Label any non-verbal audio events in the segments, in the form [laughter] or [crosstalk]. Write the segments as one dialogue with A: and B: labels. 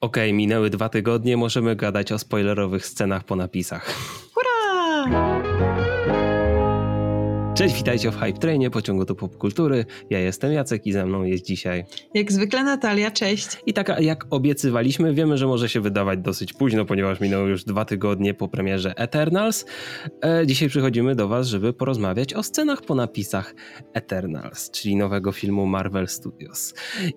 A: Okej, minęły dwa tygodnie, możemy gadać o spoilerowych scenach po napisach.
B: Hurra!
A: Cześć, witajcie w Hype Trainie, pociągu do popkultury. Ja jestem Jacek i ze mną jest dzisiaj.
B: Jak zwykle Natalia, cześć.
A: I tak jak obiecywaliśmy, wiemy, że może się wydawać dosyć późno, ponieważ minęły już dwa tygodnie po premierze Eternals. E, dzisiaj przychodzimy do Was, żeby porozmawiać o scenach po napisach Eternals, czyli nowego filmu Marvel Studios.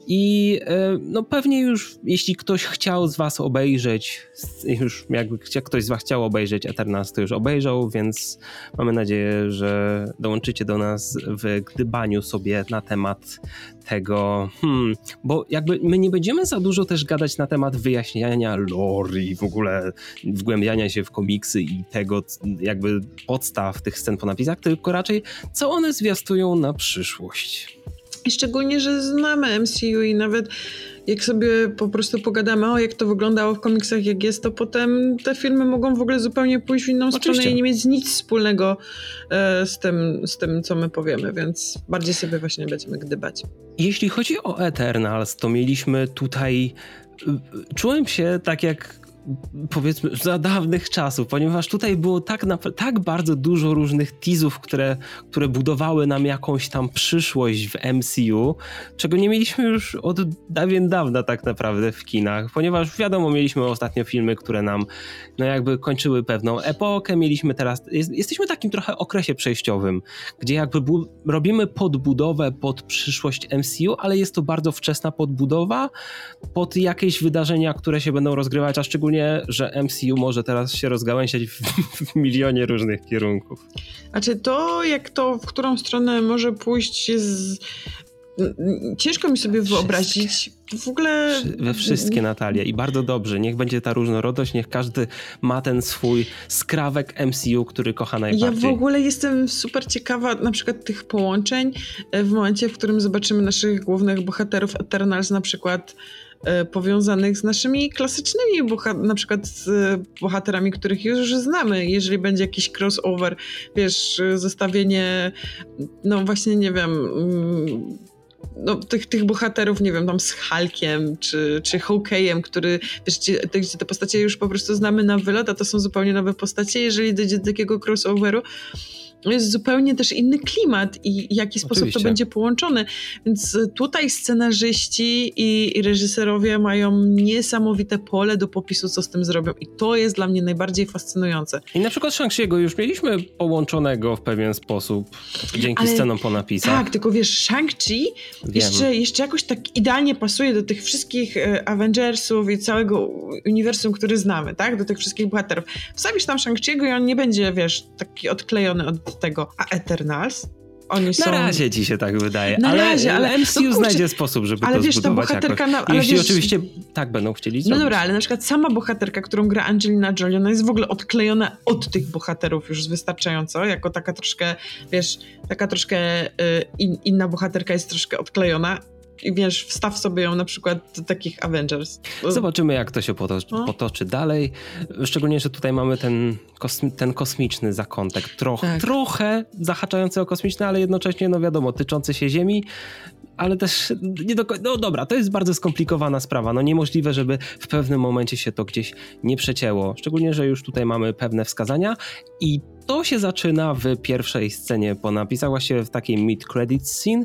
A: I e, no pewnie już, jeśli ktoś chciał z Was obejrzeć, już jakby ktoś z Was chciał obejrzeć Eternals, to już obejrzał, więc mamy nadzieję, że dołączycie do nas w gdybaniu sobie na temat tego, hmm, bo jakby my nie będziemy za dużo też gadać na temat wyjaśniania lore i w ogóle wgłębiania się w komiksy i tego jakby podstaw tych scen po napisach, tylko raczej co one zwiastują na przyszłość.
B: I szczególnie, że znamy MCU i nawet jak sobie po prostu pogadamy o jak to wyglądało w komiksach, jak jest, to potem te filmy mogą w ogóle zupełnie pójść w inną Oczywiście. stronę i nie mieć nic wspólnego e, z, tym, z tym, co my powiemy, więc bardziej sobie właśnie będziemy gdybać.
A: Jeśli chodzi o Eternals, to mieliśmy tutaj czułem się tak jak powiedzmy za dawnych czasów, ponieważ tutaj było tak, tak bardzo dużo różnych teasów, które, które budowały nam jakąś tam przyszłość w MCU, czego nie mieliśmy już od dawien dawna tak naprawdę w kinach, ponieważ wiadomo, mieliśmy ostatnio filmy, które nam no jakby kończyły pewną epokę, mieliśmy teraz, jest, jesteśmy w takim trochę okresie przejściowym, gdzie jakby bu, robimy podbudowę pod przyszłość MCU, ale jest to bardzo wczesna podbudowa pod jakieś wydarzenia, które się będą rozgrywać, a szczególnie szczególnie, że MCU może teraz się rozgałęziać w, w milionie różnych kierunków.
B: Znaczy to, jak to, w którą stronę może pójść jest... Ciężko mi sobie wyobrazić w ogóle.
A: We wszystkie Natalia i bardzo dobrze. Niech będzie ta różnorodność, niech każdy ma ten swój skrawek MCU, który kocha najbardziej.
B: Ja w ogóle jestem super ciekawa na przykład tych połączeń e, w momencie, w którym zobaczymy naszych głównych bohaterów Eternals, na przykład powiązanych z naszymi klasycznymi, na przykład z bohaterami, których już znamy. Jeżeli będzie jakiś crossover, wiesz, zestawienie, no właśnie, nie wiem mm, no, tych, tych bohaterów, nie wiem, tam z Hulkiem czy, czy Hawkeye'em, który, wiesz, gdzie gdzie te postacie już po prostu znamy na wylot, a to są zupełnie nowe postacie. Jeżeli dojdzie do takiego crossoveru, jest zupełnie też inny klimat i w jaki sposób Oczywiście. to będzie połączone. Więc tutaj scenarzyści i, i, reżyserowie mają niesamowite pole do popisu, co z tym zrobią. I to jest dla mnie najbardziej fascynujące.
A: I na przykład Shang-Chi'ego już mieliśmy połączonego w pewien sposób dzięki Ale, scenom po napisach.
B: Tak, tylko wiesz, Shang-Chi jeszcze, jeszcze jakoś tak idealnie pasuje do tych wszystkich e, Avengersów i całego uniwersum, który znamy, tak? Do tych wszystkich bohaterów. Wstawisz tam Shang-Chi'ego i on nie będzie, wiesz, taki odklejony od tego. A Eternals?
A: Oni na są... razie ci się tak wydaje, na ale, razie, ale MCU no znajdzie sposób, żeby ale to wiesz, zbudować ta bohaterka jakoś. Na, Jeśli wiesz, oczywiście tak będą chcieli zrobić.
B: No dobra, ale na przykład sama bohaterka, którą gra Angelina Jolie, ona jest w ogóle odklejona od tych bohaterów już wystarczająco, jako taka troszkę, wiesz, taka troszkę y, in, inna bohaterka jest troszkę odklejona i wiesz, wstaw sobie ją na przykład do takich Avengers.
A: Zobaczymy, jak to się potoczy, no. potoczy dalej. Szczególnie, że tutaj mamy ten, kosmi ten kosmiczny zakątek. Troch, tak. Trochę zahaczający o kosmiczny, ale jednocześnie, no wiadomo, tyczący się Ziemi ale też nie do końca. No dobra, to jest bardzo skomplikowana sprawa. No niemożliwe, żeby w pewnym momencie się to gdzieś nie przecięło. Szczególnie, że już tutaj mamy pewne wskazania i to się zaczyna w pierwszej scenie po napisach, właściwie w takiej mid-credit scene,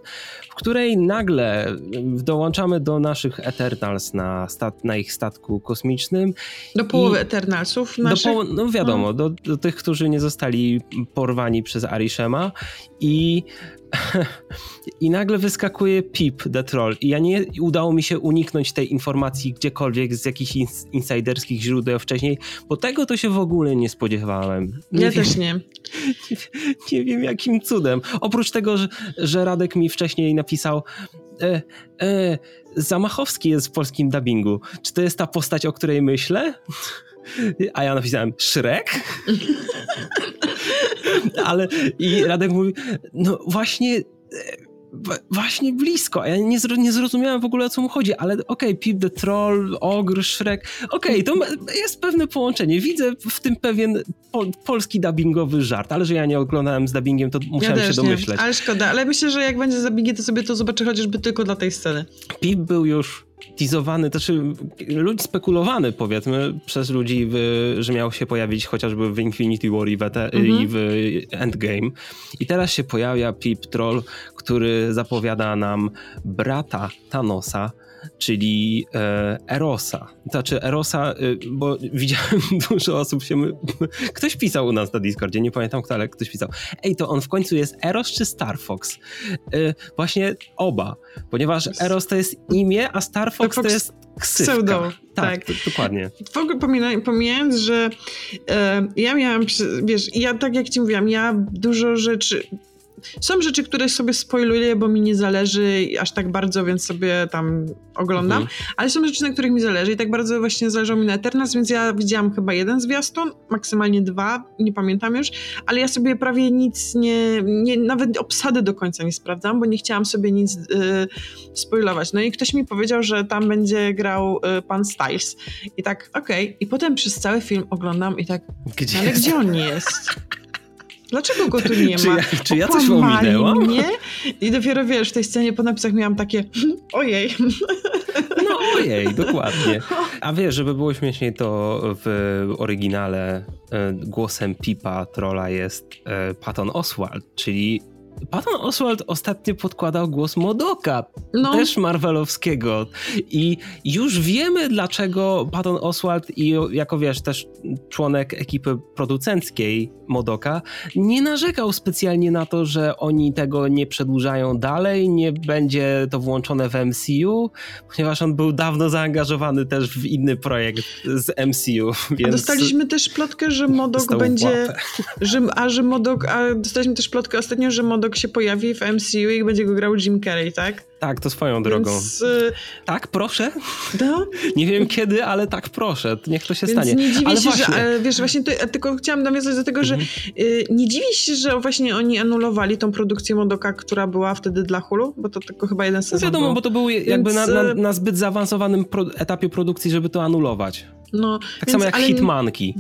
A: w której nagle dołączamy do naszych Eternals na, stat, na ich statku kosmicznym.
B: Do połowy Eternalsów naszych?
A: Do no wiadomo, no. do, do tych, którzy nie zostali porwani przez Arishema i [laughs] I nagle wyskakuje Pip, The Troll. I ja nie udało mi się uniknąć tej informacji gdziekolwiek z jakichś insiderskich źródeł wcześniej, bo tego to się w ogóle nie spodziewałem.
B: Nie ja wiem, też nie.
A: Nie. [laughs] nie. wiem jakim cudem. Oprócz tego, że, że Radek mi wcześniej napisał e, e, Zamachowski jest w polskim dubbingu. Czy to jest ta postać, o której myślę? A ja napisałem Shrek? [laughs] Ale i Radek mówi, no właśnie e, właśnie blisko. Ja nie, nie zrozumiałem w ogóle o co mu chodzi, ale okej, okay, Pip the Troll, Ogr, Shrek, okej, okay, to jest pewne połączenie. Widzę w tym pewien pol polski dubbingowy żart, ale że ja nie oglądałem z dubbingiem, to musiałem ja się domyśleć.
B: Nie, ale szkoda, ale myślę, że jak będzie z dubbingiem, to sobie to zobaczę chociażby tylko dla tej sceny.
A: Pip był już teasowany, to znaczy ludzi spekulowany powiedzmy przez ludzi, w, że miał się pojawić chociażby w Infinity War i w, mhm. i w Endgame. I teraz się pojawia Pip Troll, który zapowiada nam brata Thanosa, czyli e, Erosa. Znaczy Erosa, e, bo [laughs] widziałem dużo osób się... [laughs] Ktoś pisał u nas na Discordzie, nie pamiętam kto, ale ktoś pisał. Ej, to on w końcu jest Eros czy Star Fox? E, właśnie oba, ponieważ Eros to jest imię, a Star Fox, to jest ksywka. Pseudo. Tak, tak. dokładnie.
B: W ogóle pomijając, że e, ja miałam, wiesz, ja tak jak ci mówiłam, ja dużo rzeczy, są rzeczy, które sobie spoiluję, bo mi nie zależy aż tak bardzo, więc sobie tam oglądam, mhm. ale są rzeczy, na których mi zależy i tak bardzo właśnie zależało mi na Eternals, więc ja widziałam chyba jeden zwiastun, maksymalnie dwa, nie pamiętam już, ale ja sobie prawie nic nie, nie nawet obsady do końca nie sprawdzam, bo nie chciałam sobie nic y, spoilować. No i ktoś mi powiedział, że tam będzie grał y, pan Styles i tak, okej, okay. i potem przez cały film oglądam i tak, gdzie ale gdzie on jest? Dlaczego go tu nie ma?
A: czy, ja, czy ja coś ominęłam?
B: Mnie? I dopiero wiesz, w tej scenie po napisach miałam takie [laughs] ojej. [laughs]
A: No ojej, dokładnie. A wiesz, żeby było śmieszniej, to w oryginale e, głosem Pipa Trolla jest e, Patton Oswald, czyli Patton Oswald ostatnio podkładał głos Modoka, no. też Marvelowskiego. I już wiemy, dlaczego Patton Oswald i jako wiesz, też członek ekipy producenckiej Modoka, nie narzekał specjalnie na to, że oni tego nie przedłużają dalej, nie będzie to włączone w MCU, ponieważ on był dawno zaangażowany też w inny projekt z MCU.
B: Więc... A dostaliśmy też plotkę, że Modok będzie. Że, a że Modok. A dostaliśmy też plotkę ostatnio, że Modok się pojawi w MCU i będzie go grał Jim Carrey, tak?
A: Tak, to swoją drogą. Więc, y... Tak, proszę.
B: No? [laughs]
A: Nie wiem kiedy, ale tak proszę. Niech to się
B: Więc
A: stanie.
B: nie dziwię
A: ale
B: się,
A: właśnie...
B: że wiesz, właśnie to, tylko chciałam nawiązać do tego, mhm. że y, nie dziwię się, że właśnie oni anulowali tą produkcję Modoka, która była wtedy dla Hulu, bo to tylko chyba jeden sezon
A: No wiadomo, bo to był jakby Więc... na, na, y- na, zbyt zaawansowanym pro, etapie produkcji, żeby to anulować. No, tak Więc, samo jak ale... Hitmanki.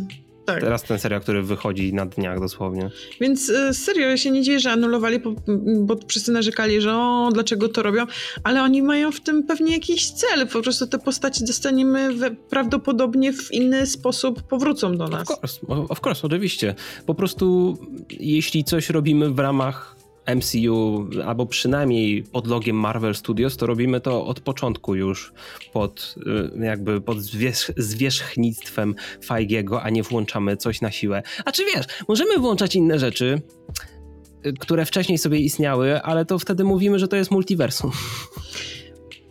A: Tak. Teraz ten serial, który wychodzi na dniach dosłownie.
B: Więc y, serio, ja się nie dzieje, że anulowali, bo, bo wszyscy narzekali, że o, dlaczego to robią, ale oni mają w tym pewnie jakiś cel. Po prostu te postaci dostaniemy we, prawdopodobnie w inny sposób powrócą do nas.
A: Of course, of course, oczywiście. Po prostu jeśli coś robimy w ramach MCU, albo przynajmniej pod logiem Marvel Studios, to robimy to od początku już pod y, jakby pod zwierzch zwierzchnictwem Feigiego, a nie włączamy coś na siłę. A czy wiesz, możemy włączać inne rzeczy, y, które wcześniej sobie istniały, ale to wtedy mówimy, że to jest multiversum. [laughs]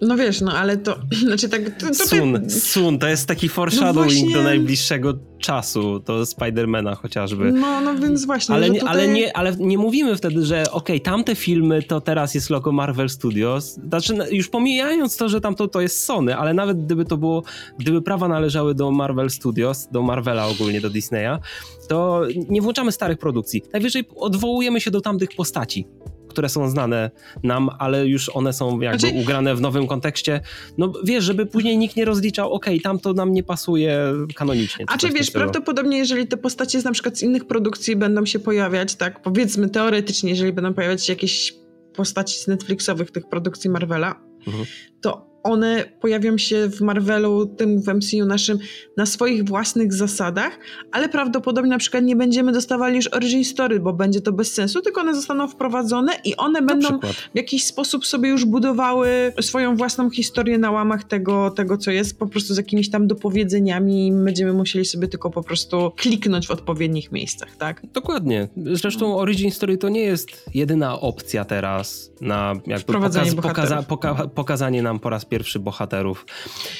B: No wiesz, no ale to, [clears throat] znaczy tak... To, to
A: Sun, Sun, to jest taki foreshadowing no właśnie... do najbliższego czasu, to Spidermana chociażby.
B: No, no więc właśnie.
A: Ale,
B: tutaj...
A: ale, nie, ale nie mówimy wtedy, że okej, okay, tamte filmy to teraz jest logo Marvel Studios. Znaczy, już pomijając to, że tamto to jest Sony, ale nawet gdyby to było, gdyby prawa należały do Marvel Studios, do Marvela ogólnie, do Disneya, to nie włączamy starych produkcji. Najwyżej odwołujemy się do tamtych postaci które są znane nam, ale już one są jakby znaczy... ugrane w nowym kontekście. No wiesz, żeby później nikt nie rozliczał, okej, okay, tam to nam nie pasuje kanonicznie.
B: A czy wiesz, prawdopodobnie jeżeli te postacie z na przykład z innych produkcji będą się pojawiać, tak powiedzmy teoretycznie, jeżeli będą pojawiać się jakieś postaci z Netflixowych tych produkcji Marvela, mhm. to one pojawią się w Marvelu, tym w MCU naszym, na swoich własnych zasadach, ale prawdopodobnie na przykład nie będziemy dostawali już origin story, bo będzie to bez sensu, tylko one zostaną wprowadzone i one na będą przykład. w jakiś sposób sobie już budowały swoją własną historię na łamach tego, tego, co jest, po prostu z jakimiś tam dopowiedzeniami i będziemy musieli sobie tylko po prostu kliknąć w odpowiednich miejscach, tak?
A: Dokładnie. Zresztą origin story to nie jest jedyna opcja teraz na jakby pokaz, pokaza, poka, pokazanie nam po raz pierwszy pierwszy bohaterów.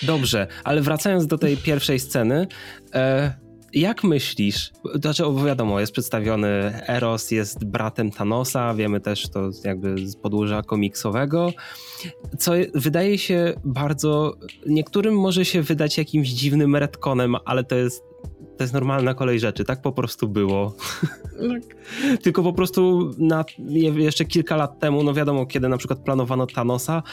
A: Dobrze, ale wracając do tej pierwszej sceny, e, jak myślisz, znaczy wiadomo, jest przedstawiony Eros, jest bratem Thanosa, wiemy też to jakby z podłoża komiksowego, co wydaje się bardzo, niektórym może się wydać jakimś dziwnym retconem, ale to jest to jest normalna kolej rzeczy, tak po prostu było. Tak. [laughs] Tylko po prostu na, jeszcze kilka lat temu, no wiadomo, kiedy na przykład planowano Thanosa,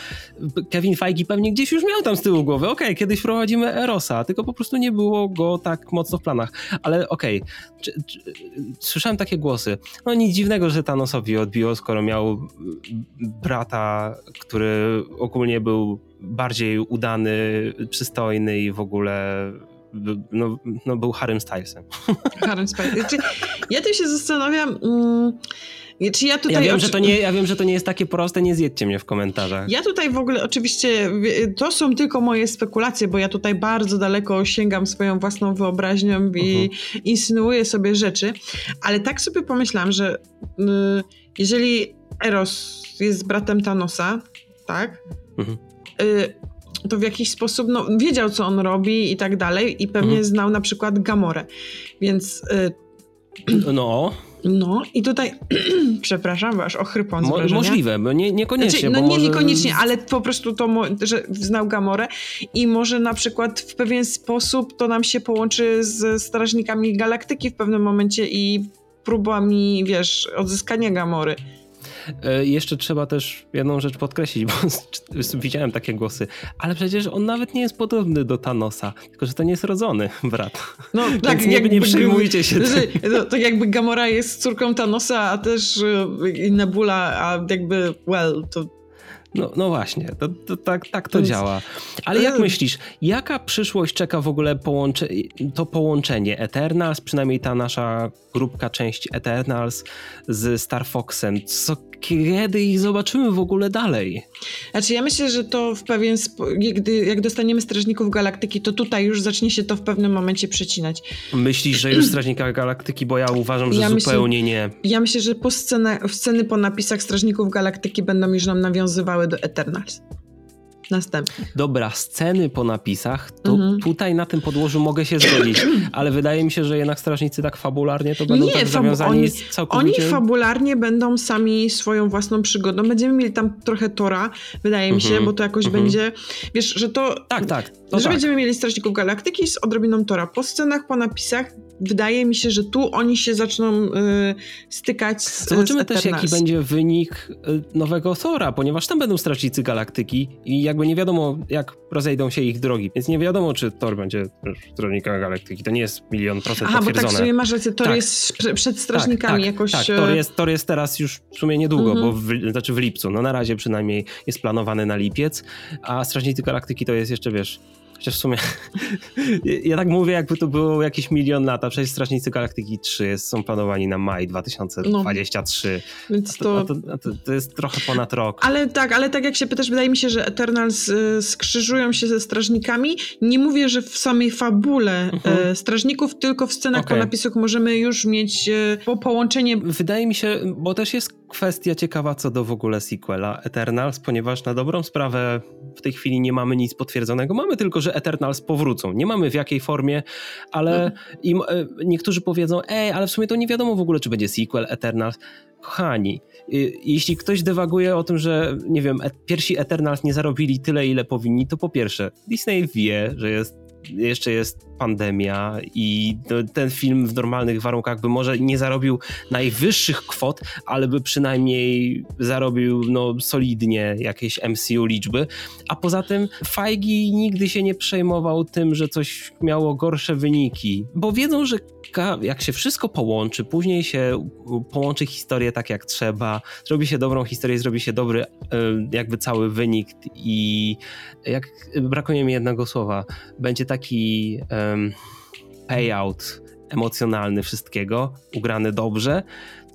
A: Kevin Feige pewnie gdzieś już miał tam z tyłu głowy, okej, okay, kiedyś prowadzimy Erosa, tylko po prostu nie było go tak mocno w planach. Ale okej, okay, słyszałem takie głosy, no nic dziwnego, że Thanosowi odbiło, skoro miał brata, który ogólnie był bardziej udany, przystojny i w ogóle no, no był Harrym Stylesem. [laughs]
B: Harrym Stylesem. Znaczy, ja tu się zastanawiam... Mm, czy ja, tutaj
A: ja, wiem, że to nie, ja wiem, że to nie jest takie proste, nie zjedźcie mnie w komentarzach.
B: Ja tutaj w ogóle oczywiście, to są tylko moje spekulacje, bo ja tutaj bardzo daleko sięgam swoją własną wyobraźnią i uh mhm. -huh. insynuuję sobie rzeczy, ale tak sobie pomyślałam, że y, jeżeli Eros jest bratem Thanosa, tak? Uh mhm. -huh. y, to w jakiś sposób no, wiedział, co on robi i tak dalej, i pewnie mhm. znał na przykład Gamorę. Więc.
A: Y, no.
B: No i tutaj, [clears throat] przepraszam, aż ochrypłam z Mo
A: Możliwe, bo nie, niekoniecznie. Znaczy,
B: no nie
A: może...
B: niekoniecznie, ale po prostu to, że znał Gamorę i może na przykład w pewien sposób to nam się połączy z Strażnikami Galaktyki w pewnym momencie i próbami, wiesz, odzyskania Gamory.
A: E, jeszcze trzeba też jedną rzecz podkreślić, [laughs] bo widziałem takie głosy, ale przecież on nawet nie jest podobny do Thanosa, tylko że to nie jest rodzony [laughs] brat. No [laughs] tak, Więc nie, nie przejmujcie się
B: to, to jakby Gamora jest córką Thanosa, a też e, Nebula, a jakby, well, to
A: no, no właśnie, to, to, tak, tak to działa. Ale jak myślisz, jaka przyszłość czeka w ogóle połącze, to połączenie Eternals, przynajmniej ta nasza grupka część Eternals z Star Foxem? Co, kiedy ich zobaczymy w ogóle dalej?
B: Znaczy ja myślę, że to w pewien gdy jak dostaniemy Strażników Galaktyki, to tutaj już zacznie się to w pewnym momencie przecinać.
A: Myślisz, że już Strażnika Galaktyki, bo ja uważam, że ja zupełnie
B: myślę,
A: nie.
B: Ja myślę, że po scena, sceny po napisach Strażników Galaktyki będą już nam nawiązywały do Eternals. Następnie.
A: Dobra, sceny po napisach, to mhm. tutaj na tym podłożu mogę się zgodzić, [clears throat] ale wydaje mi się, że jednak strażnicy tak fabularnie to będą Nie, tak zawiązani oni, całkowicie...
B: Oni fabularnie będą sami swoją własną przygodą. Będziemy mieli tam trochę Tora, wydaje mi się, mhm. bo to jakoś mhm. będzie... Wiesz, że to...
A: Tak, tak.
B: To że
A: tak.
B: będziemy mieli Strażników Galaktyki z odrobiną Tora. Po scenach, po napisach wydaje mi się, że tu oni się zaczną y, stykać z
A: Zobaczymy
B: z
A: też, jaki będzie wynik y, nowego Thora, ponieważ tam będą Strażnicy Galaktyki i jakby nie wiadomo, jak rozejdą się ich drogi, więc nie wiadomo, czy Thor będzie Strażnika Galaktyki. To nie jest milion procent
B: Aha,
A: potwierdzone.
B: bo tak sobie masz rację, Thor tak. jest przed strażnikami
A: tak, tak,
B: jakoś...
A: Tak, Thor jest, Thor jest teraz już w sumie niedługo, -hmm. bo w, znaczy w lipcu, no na razie przynajmniej jest planowany na lipiec, a Strażnicy Galaktyki to jest jeszcze, wiesz, Chociaż w sumie [laughs] ja tak mówię, jakby to było jakiś milion lat, a przecież Strażnicy Galaktyki 3 są planowani na maj 2023. No, więc to... A to, a to, to, jest trochę ponad rok.
B: Ale tak, ale tak jak się pytasz, wydaje mi się, że Eternals y, skrzyżują się ze Strażnikami. Nie mówię, że w samej fabule uh mhm. Strażników, tylko w scenach okay. po napisach możemy już mieć y, po połączenie.
A: Wydaje mi się, bo też jest kwestia ciekawa co do w ogóle sequela Eternals, ponieważ na dobrą sprawę w tej chwili nie mamy nic potwierdzonego. Mamy tylko, że Eternals powrócą. Nie mamy w jakiej formie, ale mhm. im, e, niektórzy powiedzą, ej, ale w sumie to nie wiadomo w ogóle, czy będzie sequel Eternals. Kochani, jeśli ktoś dewaguje o tym, że nie wiem, pierwsi Eternals nie zarobili tyle, ile powinni, to po pierwsze, Disney wie, że jest jeszcze jest pandemia i ten film w normalnych warunkach by może nie zarobił najwyższych kwot, ale by przynajmniej zarobił no, solidnie jakieś MCU liczby. A poza tym Feige nigdy się nie przejmował tym, że coś miało gorsze wyniki, bo wiedzą, że jak się wszystko połączy, później się połączy historię tak jak trzeba, zrobi się dobrą historię, zrobi się dobry e, jakby cały wynik i jak brakuje mi jednego słowa, będzie taki um, payout emocjonalny wszystkiego, ugrany dobrze,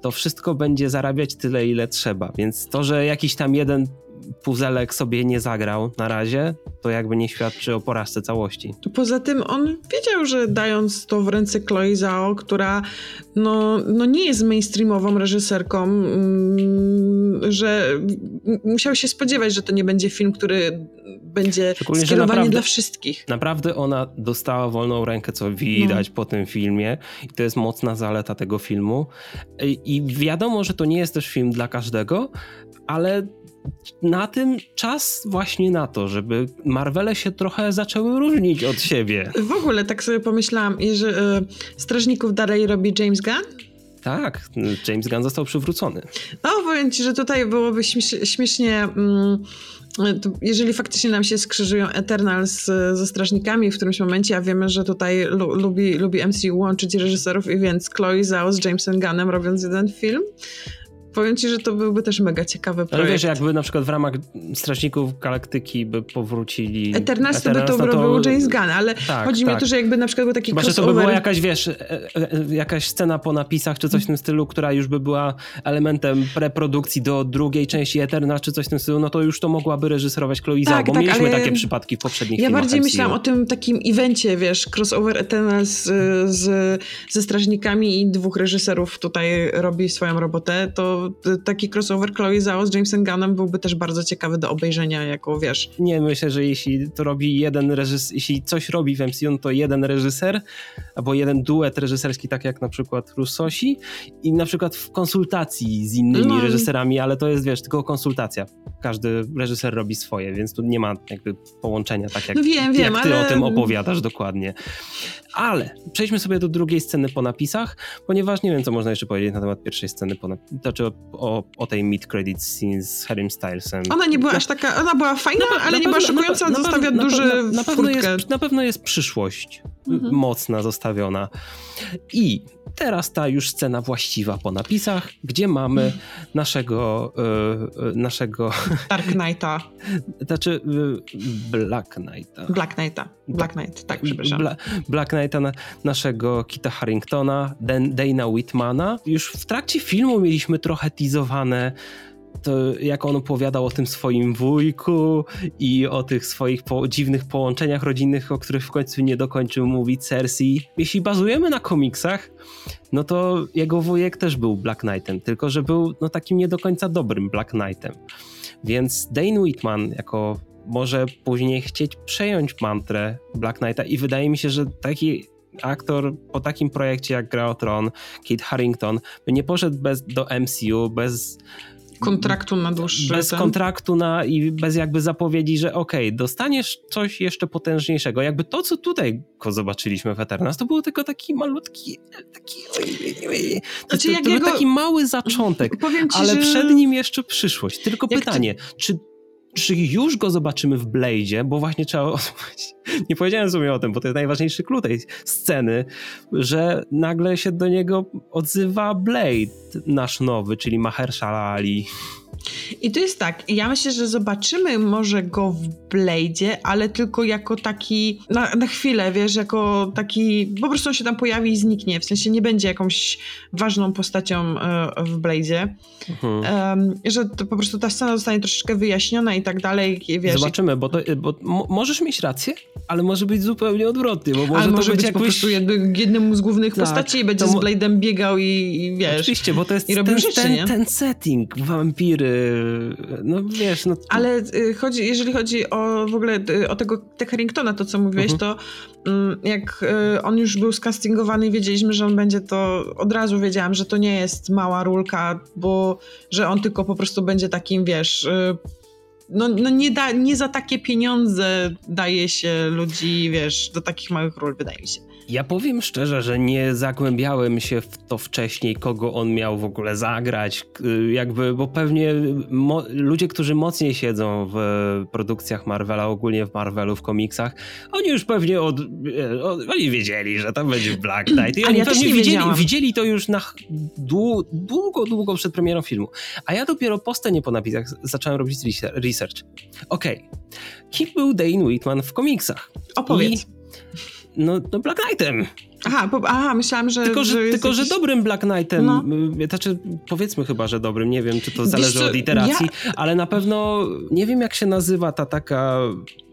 A: to wszystko będzie zarabiać tyle, ile trzeba. Więc to, że jakiś tam jeden puzelek sobie nie zagrał na razie, to jakby nie świadczy o porażce całości.
B: Poza tym on wiedział, że dając to w ręce Chloe Zhao, która no, no nie jest mainstreamową reżyserką, mm, że musiał się spodziewać, że to nie będzie film, który będzie skierowany naprawdę, dla wszystkich.
A: Naprawdę ona dostała wolną rękę, co widać no. po tym filmie i to jest mocna zaleta tego filmu. I wiadomo, że to nie jest też film dla każdego, ale na tym czas właśnie na to, żeby Marvele się trochę zaczęły różnić od siebie.
B: W ogóle tak sobie pomyślałam, że y, Strażników dalej robi James Gunn?
A: Tak, James Gunn został przywrócony.
B: No, powiem ci, że tutaj byłoby śmiesznie... Mm, jeżeli faktycznie nam się skrzyżują Eternals ze Strażnikami w którymś momencie, a wiemy, że tutaj lu lubi, lubi MCU łączyć reżyserów i więc Chloe Zhao z Jamesem Gunnem robiąc jeden film, powiem ci, że to byłby też mega ciekawy projekt.
A: Ale wiesz, jakby na przykład w ramach Strażników Galaktyki by powrócili...
B: Eternals, to by to, no to robił James Gunn, ale tak, chodzi tak. mi o to, że jakby na przykład był taki
A: Chyba,
B: crossover...
A: to by była jakaś, wiesz, e, e, jakaś scena po napisach, czy coś w tym stylu, która już by była elementem preprodukcji do drugiej części Eternals, czy coś w tym stylu, no to już to mogłaby reżyserować Chloe Zhao, tak, bo tak, mieliśmy takie przypadki w poprzednich
B: Ja bardziej
A: MCU.
B: myślałam o tym takim evencie, wiesz, crossover Eternals z, z, ze Strażnikami i dwóch reżyserów tutaj robi swoją robotę, to taki crossover Chloe Zhao z Jamesem Gunnem byłby też bardzo ciekawy do obejrzenia, jako wiesz.
A: Nie, myślę, że jeśli to robi jeden reżyser, jeśli coś robi w MCU, to jeden reżyser, albo jeden duet reżyserski, tak jak na przykład Russosi i na przykład w konsultacji z innymi no. reżyserami, ale to jest, wiesz, tylko konsultacja. Każdy reżyser robi swoje, więc tu nie ma jakby połączenia, tak jak, no wiem, wiem, jak ty ale... o tym opowiadasz dokładnie. Ale przejdźmy sobie do drugiej sceny po napisach, ponieważ nie wiem, co można jeszcze powiedzieć na temat pierwszej sceny po napisach, znaczy o, o tej mid-credit scene z Harrym Stylesem.
B: Ona nie była aż taka, ona była fajna, na, ale na nie była szokująca, na, zostawia na, duży na,
A: na, pewno jest, na pewno jest przyszłość mhm. mocna zostawiona. I teraz ta już scena właściwa po napisach, gdzie mamy naszego y, naszego [laughs]
B: Dark Knighta.
A: Znaczy y, Black Knighta.
B: Black Knighta. Black Knight, tak, przepraszam.
A: Bla, Black Knighta na, naszego Kita Harringtona, Dana Whitmana. Już w trakcie filmu mieliśmy trochę teasowane to jak on opowiadał o tym swoim wujku i o tych swoich po dziwnych połączeniach rodzinnych, o których w końcu nie dokończył mówić Cersei. Jeśli bazujemy na komiksach, no to jego wujek też był Black Knightem, tylko że był no, takim nie do końca dobrym Black Knightem. Więc Dane Whitman jako może później chcieć przejąć mantrę Black Knighta i wydaje mi się, że taki aktor po takim projekcie jak Gra o Tron, Kit Harington, by nie poszedł bez, do MCU bez
B: kontraktu na dłuższy
A: Bez ten? kontraktu na, i bez jakby zapowiedzi, że okej, okay, dostaniesz coś jeszcze potężniejszego. Jakby to, co tutaj zobaczyliśmy w Eternals, to był tylko taki malutki, taki, znaczy, to, to, to był taki mały zaczątek, ale że... przed nim jeszcze przyszłość. Tylko pytanie, ty... czy czy już go zobaczymy w Blade'zie, bo właśnie trzeba... [laughs] Nie powiedziałem sobie o tym, bo to jest najważniejszy klucz tej sceny, że nagle się do niego odzywa Blade, nasz nowy, czyli Mahershala Ali.
B: I to jest tak, ja myślę, że zobaczymy może go w Blade'zie, ale tylko jako taki, na, na chwilę, wiesz, jako taki, po prostu on się tam pojawi i zniknie, w sensie nie będzie jakąś ważną postacią e, w Blade'zie, mhm. że to po prostu ta scena zostanie troszeczkę wyjaśniona i tak dalej, wiesz.
A: Zobaczymy, bo, to, bo możesz mieć rację, ale może być zupełnie odwrotnie, bo może
B: ale
A: to
B: może
A: być,
B: być po prostu jednym z głównych tak, postaci i będzie z Blade'em biegał i, i, wiesz.
A: Oczywiście, bo to jest ten, rzeczy, ten, ten setting, wampiry, no wiesz, no...
B: Ale y, chodzi, jeżeli chodzi o w ogóle y, o tego te Harringtona, to co mówiłeś, mhm. to mm, jak y, on już był skastingowany i wiedzieliśmy, że on będzie to, od razu wiedziałam, że to nie jest mała rulka, bo że on tylko po prostu będzie takim, wiesz no, no nie, da, nie za takie pieniądze daje się ludzi, wiesz, do takich małych ról, wydaje mi się.
A: Ja powiem szczerze, że nie zagłębiałem się w to wcześniej, kogo on miał w ogóle zagrać, jakby, bo pewnie ludzie, którzy mocniej siedzą w produkcjach Marvela, ogólnie w Marvelu, w komiksach, oni już pewnie od, e, od oni wiedzieli, że tam będzie Black [clears throat] Knight i oni ja pewnie widzieli, widzieli to już na długo, długo przed premierą filmu. A ja dopiero po scenie po napisach zacząłem robić research. Okej, okay. kim był Dane Whitman w komiksach?
B: Opowiedz. I
A: no, no Black Knightem.
B: Aha, po, aha, myślałam, że.
A: Tylko, że,
B: że,
A: tylko, jakiś... że dobrym Black Knightem. No. Y, znaczy, powiedzmy chyba, że dobrym. Nie wiem, czy to zależy od iteracji, ja... ale na pewno nie wiem, jak się nazywa ta taka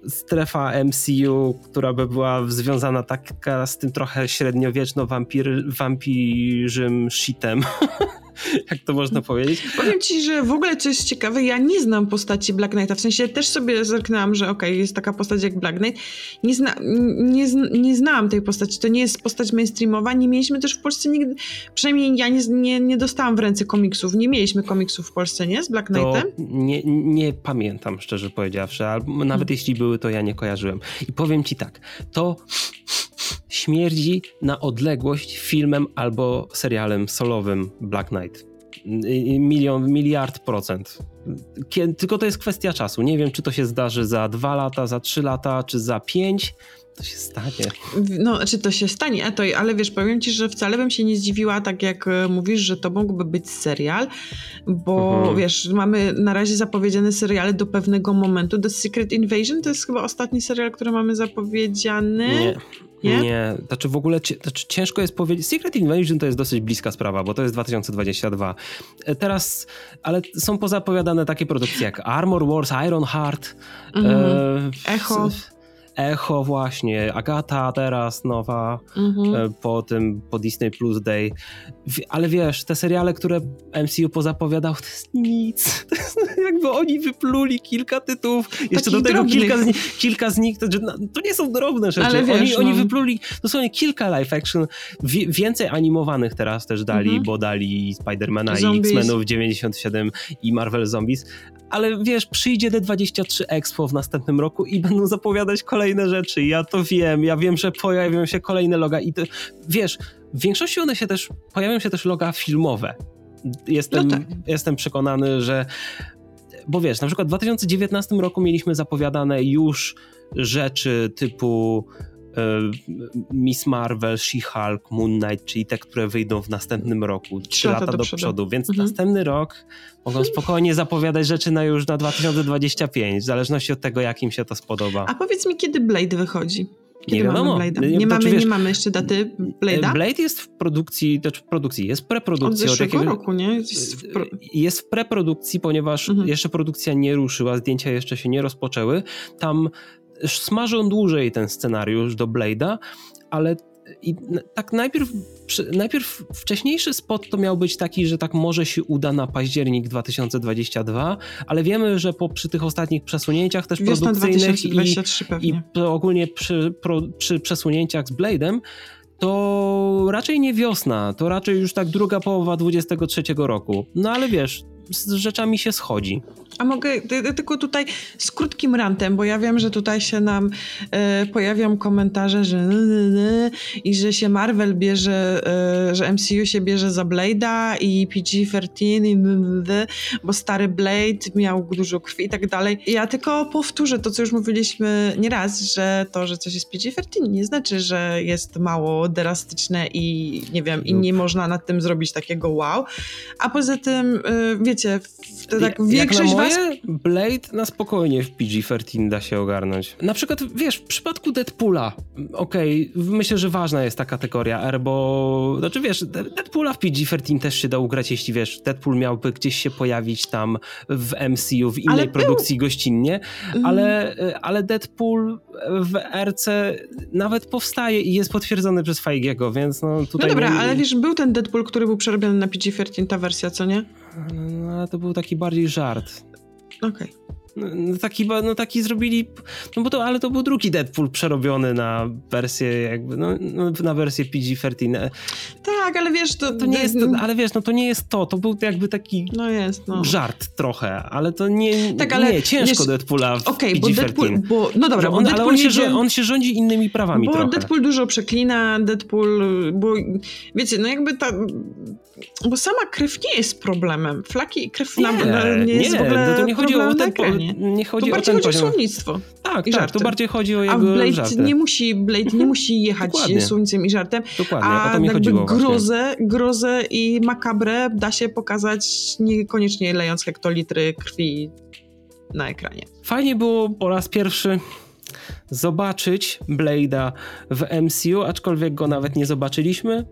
A: strefa MCU, która by była związana taka z tym trochę średniowieczno-wampir, wampirzym shitem. [laughs] [laughs] jak to można powiedzieć.
B: Powiem ci, że w ogóle co jest ciekawe, ja nie znam postaci Black Knighta, w sensie też sobie zerknęłam, że okej, okay, jest taka postać jak Black Knight. Nie, zna, nie, nie znałam tej postaci, to nie jest postać mainstreamowa, nie mieliśmy też w Polsce nigdy, przynajmniej ja nie, nie, nie dostałam w ręce komiksów, nie mieliśmy komiksów w Polsce, nie? Z Black Knightem?
A: nie, nie pamiętam, szczerze powiedziawszy, albo nawet hmm. jeśli były, to ja nie kojarzyłem. I powiem ci tak, to śmierdzi na odległość filmem albo serialem solowym Black Knight. Milion, miliard procent. Tylko to jest kwestia czasu. Nie wiem, czy to się zdarzy za dwa lata, za trzy lata, czy za pięć, to się stanie.
B: No, znaczy to się stanie, to, ale wiesz, powiem ci, że wcale bym się nie zdziwiła, tak jak e, mówisz, że to mógłby być serial, bo mhm. wiesz, mamy na razie zapowiedziane seriale do pewnego momentu. The Secret Invasion to jest chyba ostatni serial, który mamy zapowiedziany.
A: Nie. Nie? Nie, znaczy w ogóle znaczy ciężko jest powiedzieć. Secret Invasion to jest dosyć bliska sprawa, bo to jest 2022. E, teraz, ale są pozapowiadane takie produkcje jak Armor Wars, Iron Heart,
B: mhm. e, Echo.
A: Echo właśnie, Agata teraz nowa mhm. E, po tym, po Disney Plus Day. Ale wiesz, te seriale, które MCU pozapowiadał, to jest nic. [laughs] To jest, jakby oni wypluli kilka tytułów. Jeszcze do tego kilka z, nich, kilka z nich, to, to, nie są drobne rzeczy. Ale wiesz, oni, no. oni wypluli dosłownie kilka live action, więcej animowanych teraz też dali, mhm. bo dali Spidermana i X-Menów 97 i Marvel Zombies, ale wiesz, przyjdzie D23 Expo w następnym roku i będą zapowiadać kolejne rzeczy. Ja to wiem, ja wiem, że pojawią się kolejne loga i to, wiesz, w większości one się też, pojawią się też loga filmowe. Jestem, no tak. jestem przekonany, że bo wiesz, na przykład w 2019 roku mieliśmy zapowiadane już rzeczy typu Miss Marvel, She-Hulk, Moon Knight, czyli te, które wyjdą w następnym roku, trzy lata, lata do, przodu. przodu. Więc mhm. następny rok mogą [laughs] spokojnie zapowiadać rzeczy na już na 2025, w zależności od tego, jak im się to spodoba.
B: A powiedz mi, kiedy Blade wychodzi? Kiedy nie wiadomo. Nie, nie, mamy, wiesz, nie mamy jeszcze daty Blade'a?
A: Blade jest w produkcji, znaczy w produkcji, jest w preprodukcji.
B: Od zeszłego od roku, nie? Jest
A: w, pro... jest w preprodukcji, ponieważ mhm. jeszcze produkcja nie ruszyła, zdjęcia jeszcze się nie rozpoczęły. Tam smażą dłużej ten scenariusz do Blade'a, ale i tak najpierw, najpierw wcześniejszy spot to miał być taki, że tak może się uda na październik 2022, ale wiemy, że po, przy tych ostatnich przesunięciach też
B: Wiosna
A: produkcyjnych
B: i,
A: i ogólnie przy, pro, przy przesunięciach z Blade'em to raczej nie wiosna, to raczej już tak druga połowa 23 roku. No ale wiesz, z rzeczami się schodzi.
B: A mogę tylko tutaj z krótkim rantem, bo ja wiem, że tutaj się nam e, pojawią komentarze, że i że się Marvel bierze, e, że MCU się bierze za Blade'a i PG-13 i bo stary Blade miał dużo krwi i tak dalej. Ja tylko powtórzę to, co już mówiliśmy nieraz, że to, że coś jest PG-13 nie znaczy, że jest mało drastyczne i nie wiem, i nie można nad tym zrobić takiego wow. A poza tym, e, wiecie, to tak większość was
A: Blade na spokojnie w PG-13 da się ogarnąć. Na przykład, wiesz, w przypadku Deadpoola, okej, okay, myślę, że ważna jest ta kategoria R, bo, znaczy wiesz, Deadpoola w PG-13 też się da ugrać, jeśli wiesz, Deadpool miałby gdzieś się pojawić tam w MCU, w innej ale produkcji był... gościnnie, mm. ale, ale Deadpool w RC nawet powstaje i jest potwierdzony przez Feigiego, więc no tutaj...
B: No dobra, nie... ale wiesz, był ten Deadpool, który był przerobiony na PG-13, ta wersja, co nie?
A: No, ale to był taki bardziej żart.
B: Okej. Okay.
A: No, taki, no taki zrobili, no bo to, ale to był drugi Deadpool przerobiony na wersję jakby, no, no na wersję PG-13.
B: Tak, ale wiesz, to...
A: to nie jest, ale wiesz, no to nie jest to, to był jakby taki
B: no jest, no.
A: żart trochę, ale to nie, tak, ale nie, ciężko wiesz, Deadpoola w
B: okay, PG-13. Bo Deadpool, bo, no dobra,
A: on, ale on się, on się rządzi innymi prawami
B: bo
A: trochę.
B: Deadpool dużo przeklina, Deadpool, bo wiecie, no jakby ta, bo sama krew nie jest problemem. Flaki i krew nie, na, nie jest nie, w ogóle to nie chodzi o ten,
A: nie chodzi
B: to
A: o ten
B: chodzi
A: poziom.
B: o słownictwo.
A: Tak, i tak, to bardziej chodzi o jego
B: A Blade
A: żarty.
B: nie musi, Blade nie musi jechać słońcem i żartem.
A: Dokładnie, a o to mi chodziło
B: grozę, grozę i makabrę da się pokazać niekoniecznie lejąc hektolitry krwi na ekranie.
A: Fajnie było po raz pierwszy zobaczyć Blade'a w MCU, aczkolwiek go nawet nie zobaczyliśmy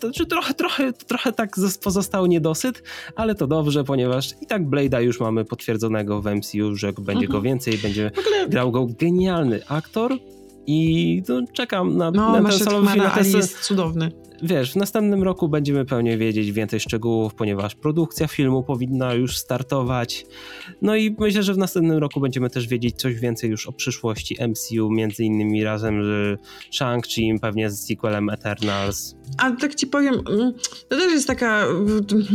A: znaczy trochę, trochę, trochę tak pozostał niedosyt, ale to dobrze, ponieważ i tak Blade'a już mamy potwierdzonego w MCU, że będzie go mhm. więcej, będzie grał go genialny aktor i no, czekam na,
B: no,
A: na ten solowy
B: film. Jest cudowny
A: wiesz, w następnym roku będziemy pewnie wiedzieć więcej szczegółów, ponieważ produkcja filmu powinna już startować. No i myślę, że w następnym roku będziemy też wiedzieć coś więcej już o przyszłości MCU, między innymi razem z Shang-Chi, pewnie z sequelem Eternals.
B: A tak ci powiem, mm, to też jest taka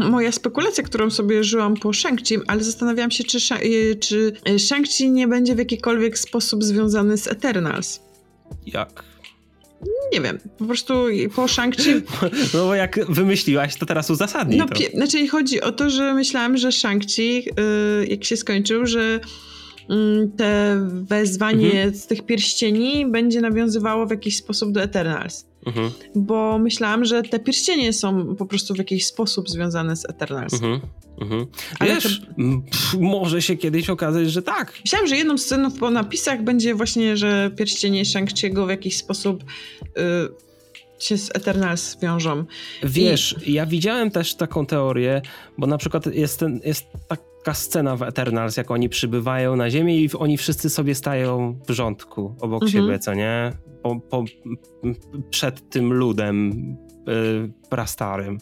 B: moja spekulacja, którą sobie żyłam po Shang-Chi, ale zastanawiałam się, czy, y, czy Shang-Chi nie będzie w jakikolwiek sposób związany z Eternals.
A: Jak?
B: Nie wiem, po prostu po Shang-Chi... [laughs]
A: No bo jak wymyśliłaś, to teraz uzasadnij
B: no,
A: to.
B: Znaczy chodzi o to, że myślałam, że Shang-Chi, yy, jak się skończył, że mm, te wezwanie mhm. z tych pierścieni będzie nawiązywało w jakiś sposób do Eternals. Mhm. Bo myślałam, że te pierścienie są po prostu w jakiś sposób związane z Eternals. Mhm.
A: Mhm. Wiesz, to... może się kiedyś okazać, że tak.
B: Myślałam, że jedną sceną po napisach będzie właśnie, że pierścienie Shang-Chi'ego w jakiś sposób y, się z Eternals wiążą.
A: Wiesz, I... ja widziałem też taką teorię, bo na przykład jest, ten, jest taka scena w Eternals, jak oni przybywają na Ziemię i oni wszyscy sobie stają w rządku obok mhm. siebie, co nie? Po, po, przed tym ludem y, prastarym.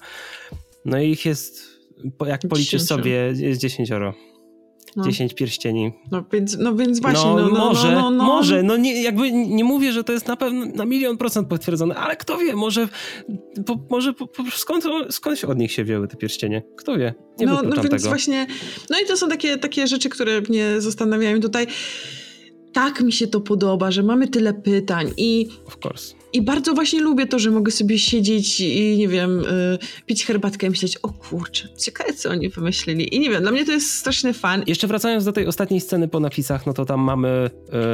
A: No i ich jest jak policzysz sobie, jest dziesięcioro. No. 10 pierścieni.
B: No więc, no więc właśnie. No, no,
A: no może, no, no, może. No nie, jakby nie mówię, że to jest na pewno na milion procent potwierdzone, ale kto wie, może, po, może po, skąd, skąd od nich się wzięły te pierścienie? Kto wie? Nie no, no więc tego.
B: właśnie. No i to są takie, takie rzeczy, które mnie zastanawiają tutaj. Tak mi się to podoba, że mamy tyle pytań i.
A: Of course
B: i bardzo właśnie lubię to, że mogę sobie siedzieć i nie wiem, y, pić herbatkę i myśleć, o kurczę, ciekawe co oni wymyślili. I nie wiem, dla mnie to jest straszny fan.
A: Jeszcze wracając do tej ostatniej sceny po napisach, no to tam mamy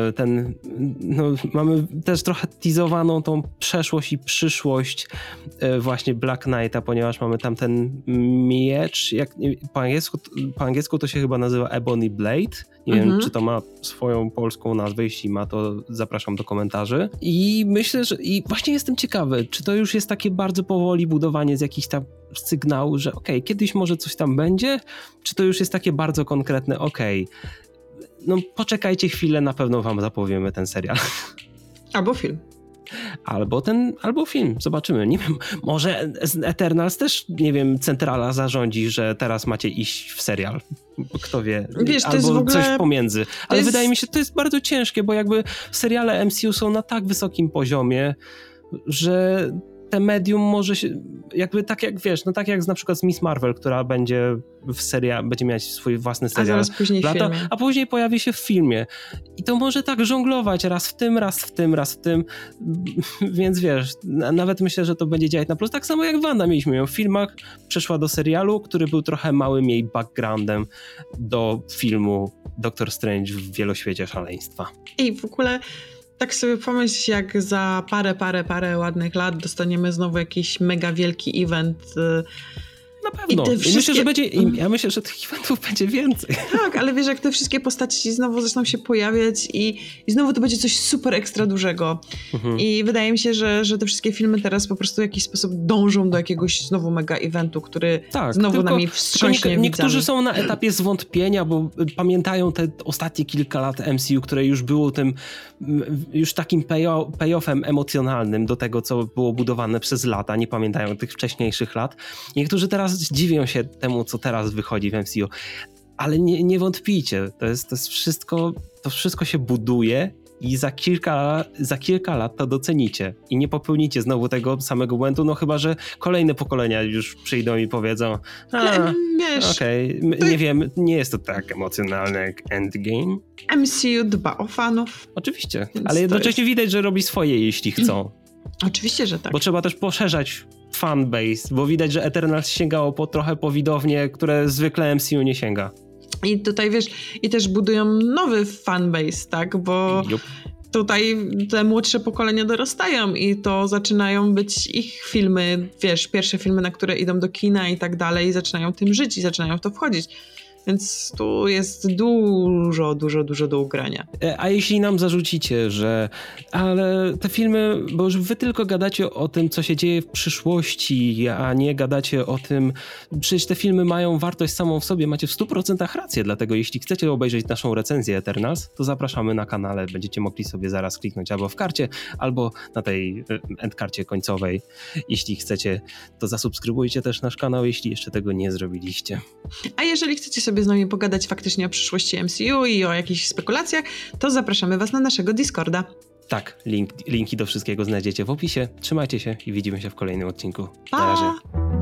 A: y, ten, no mamy też trochę teasowaną tą przeszłość i przyszłość y, właśnie Black Knighta, ponieważ mamy tam ten miecz, jak po angielsku, po angielsku to się chyba nazywa Ebony Blade. Nie mhm. wiem, czy to ma swoją polską nazwę. Jeśli ma, to zapraszam do komentarzy. I myślę, że i właśnie jestem ciekawy, czy to już jest takie bardzo powoli budowanie z jakichś tam sygnału, że okej, okay, kiedyś może coś tam będzie, czy to już jest takie bardzo konkretne, okej, okay, no poczekajcie chwilę, na pewno wam zapowiemy ten serial.
B: Albo film.
A: Albo ten, albo film, zobaczymy. Nie wiem, może Eternals też, nie wiem, centrala zarządzi, że teraz macie iść w serial. Kto wie, Wiesz, albo ogóle... coś pomiędzy. Ale jest... wydaje mi się, że to jest bardzo ciężkie, bo jakby seriale MCU są na tak wysokim poziomie, że te medium może się, jakby tak jak wiesz, no tak jak na przykład Miss Marvel, która będzie w serial, będzie mieć swój własny serial.
B: A później lata,
A: A później pojawi się w filmie. I to może tak żonglować raz w tym, raz w tym, raz w tym. [laughs] Więc wiesz, nawet myślę, że to będzie działać na plus. Tak samo jak Wanda mieliśmy ją w filmach, przeszła do serialu, który był trochę małym jej backgroundem do filmu Doctor Strange w wieloświecie szaleństwa.
B: I w ogóle tak sobie pomyśl, jak za parę, parę, parę ładnych lat dostaniemy znowu jakiś mega wielki event y,
A: na pewno. I wszystkie... myślę, że będzie, ja myślę, że tych eventów będzie więcej.
B: Tak, ale wiesz, jak te wszystkie postaci znowu zaczną się pojawiać i, i znowu to będzie coś super ekstra dużego. Mhm. I wydaje mi się, że, że te wszystkie filmy teraz po prostu w jakiś sposób dążą do jakiegoś znowu mega eventu, który tak, znowu nami wstrząśnie
A: Niektórzy są na etapie zwątpienia, bo pamiętają te ostatnie kilka lat MCU, które już było tym już takim payoffem emocjonalnym do tego, co było budowane przez lata. Nie pamiętają tych wcześniejszych lat. Niektórzy teraz dziwią się temu, co teraz wychodzi w MCU. Ale nie, nie wątpijcie, to jest, to jest wszystko, to wszystko się buduje i za kilka, za kilka lat to docenicie i nie popełnicie znowu tego samego błędu, no chyba, że kolejne pokolenia już przyjdą i powiedzą okej, okay, nie wiem, nie jest to tak emocjonalne jak Endgame.
B: MCU dba o fanów.
A: Oczywiście, ale jednocześnie jest... widać, że robi swoje, jeśli chcą.
B: Oczywiście, że tak.
A: Bo trzeba też poszerzać fanbase, bo widać, że Eternals sięgało po trochę po widownie, które zwykle MCU nie sięga.
B: I tutaj wiesz, i też budują nowy fanbase, tak? Bo Jup. tutaj te młodsze pokolenia dorastają i to zaczynają być ich filmy, wiesz, pierwsze filmy, na które idą do kina i tak dalej, i zaczynają tym żyć i zaczynają w to wchodzić. Więc tu jest dużo, dużo, dużo do ugrania.
A: E, a jeśli nam zarzucicie, że ale te filmy, bo już wy tylko gadacie o tym, co się dzieje w przyszłości, a nie gadacie o tym, przecież te filmy mają wartość samą w sobie, macie w 100% rację, dlatego jeśli chcecie obejrzeć naszą recenzję Eternals, to zapraszamy na kanale, będziecie mogli sobie zaraz kliknąć albo w karcie, albo na tej e, endkarcie końcowej. Jeśli chcecie, to zasubskrybujcie też nasz kanał, jeśli jeszcze tego nie zrobiliście.
B: A jeżeli chcecie sobie sobie z nami pogadać faktycznie o przyszłości MCU i o jakichś spekulacjach, to zapraszamy Was na naszego Discorda.
A: Tak, link, linki do wszystkiego znajdziecie w opisie. Trzymajcie się i widzimy się w kolejnym odcinku.
B: Pa! Na razie.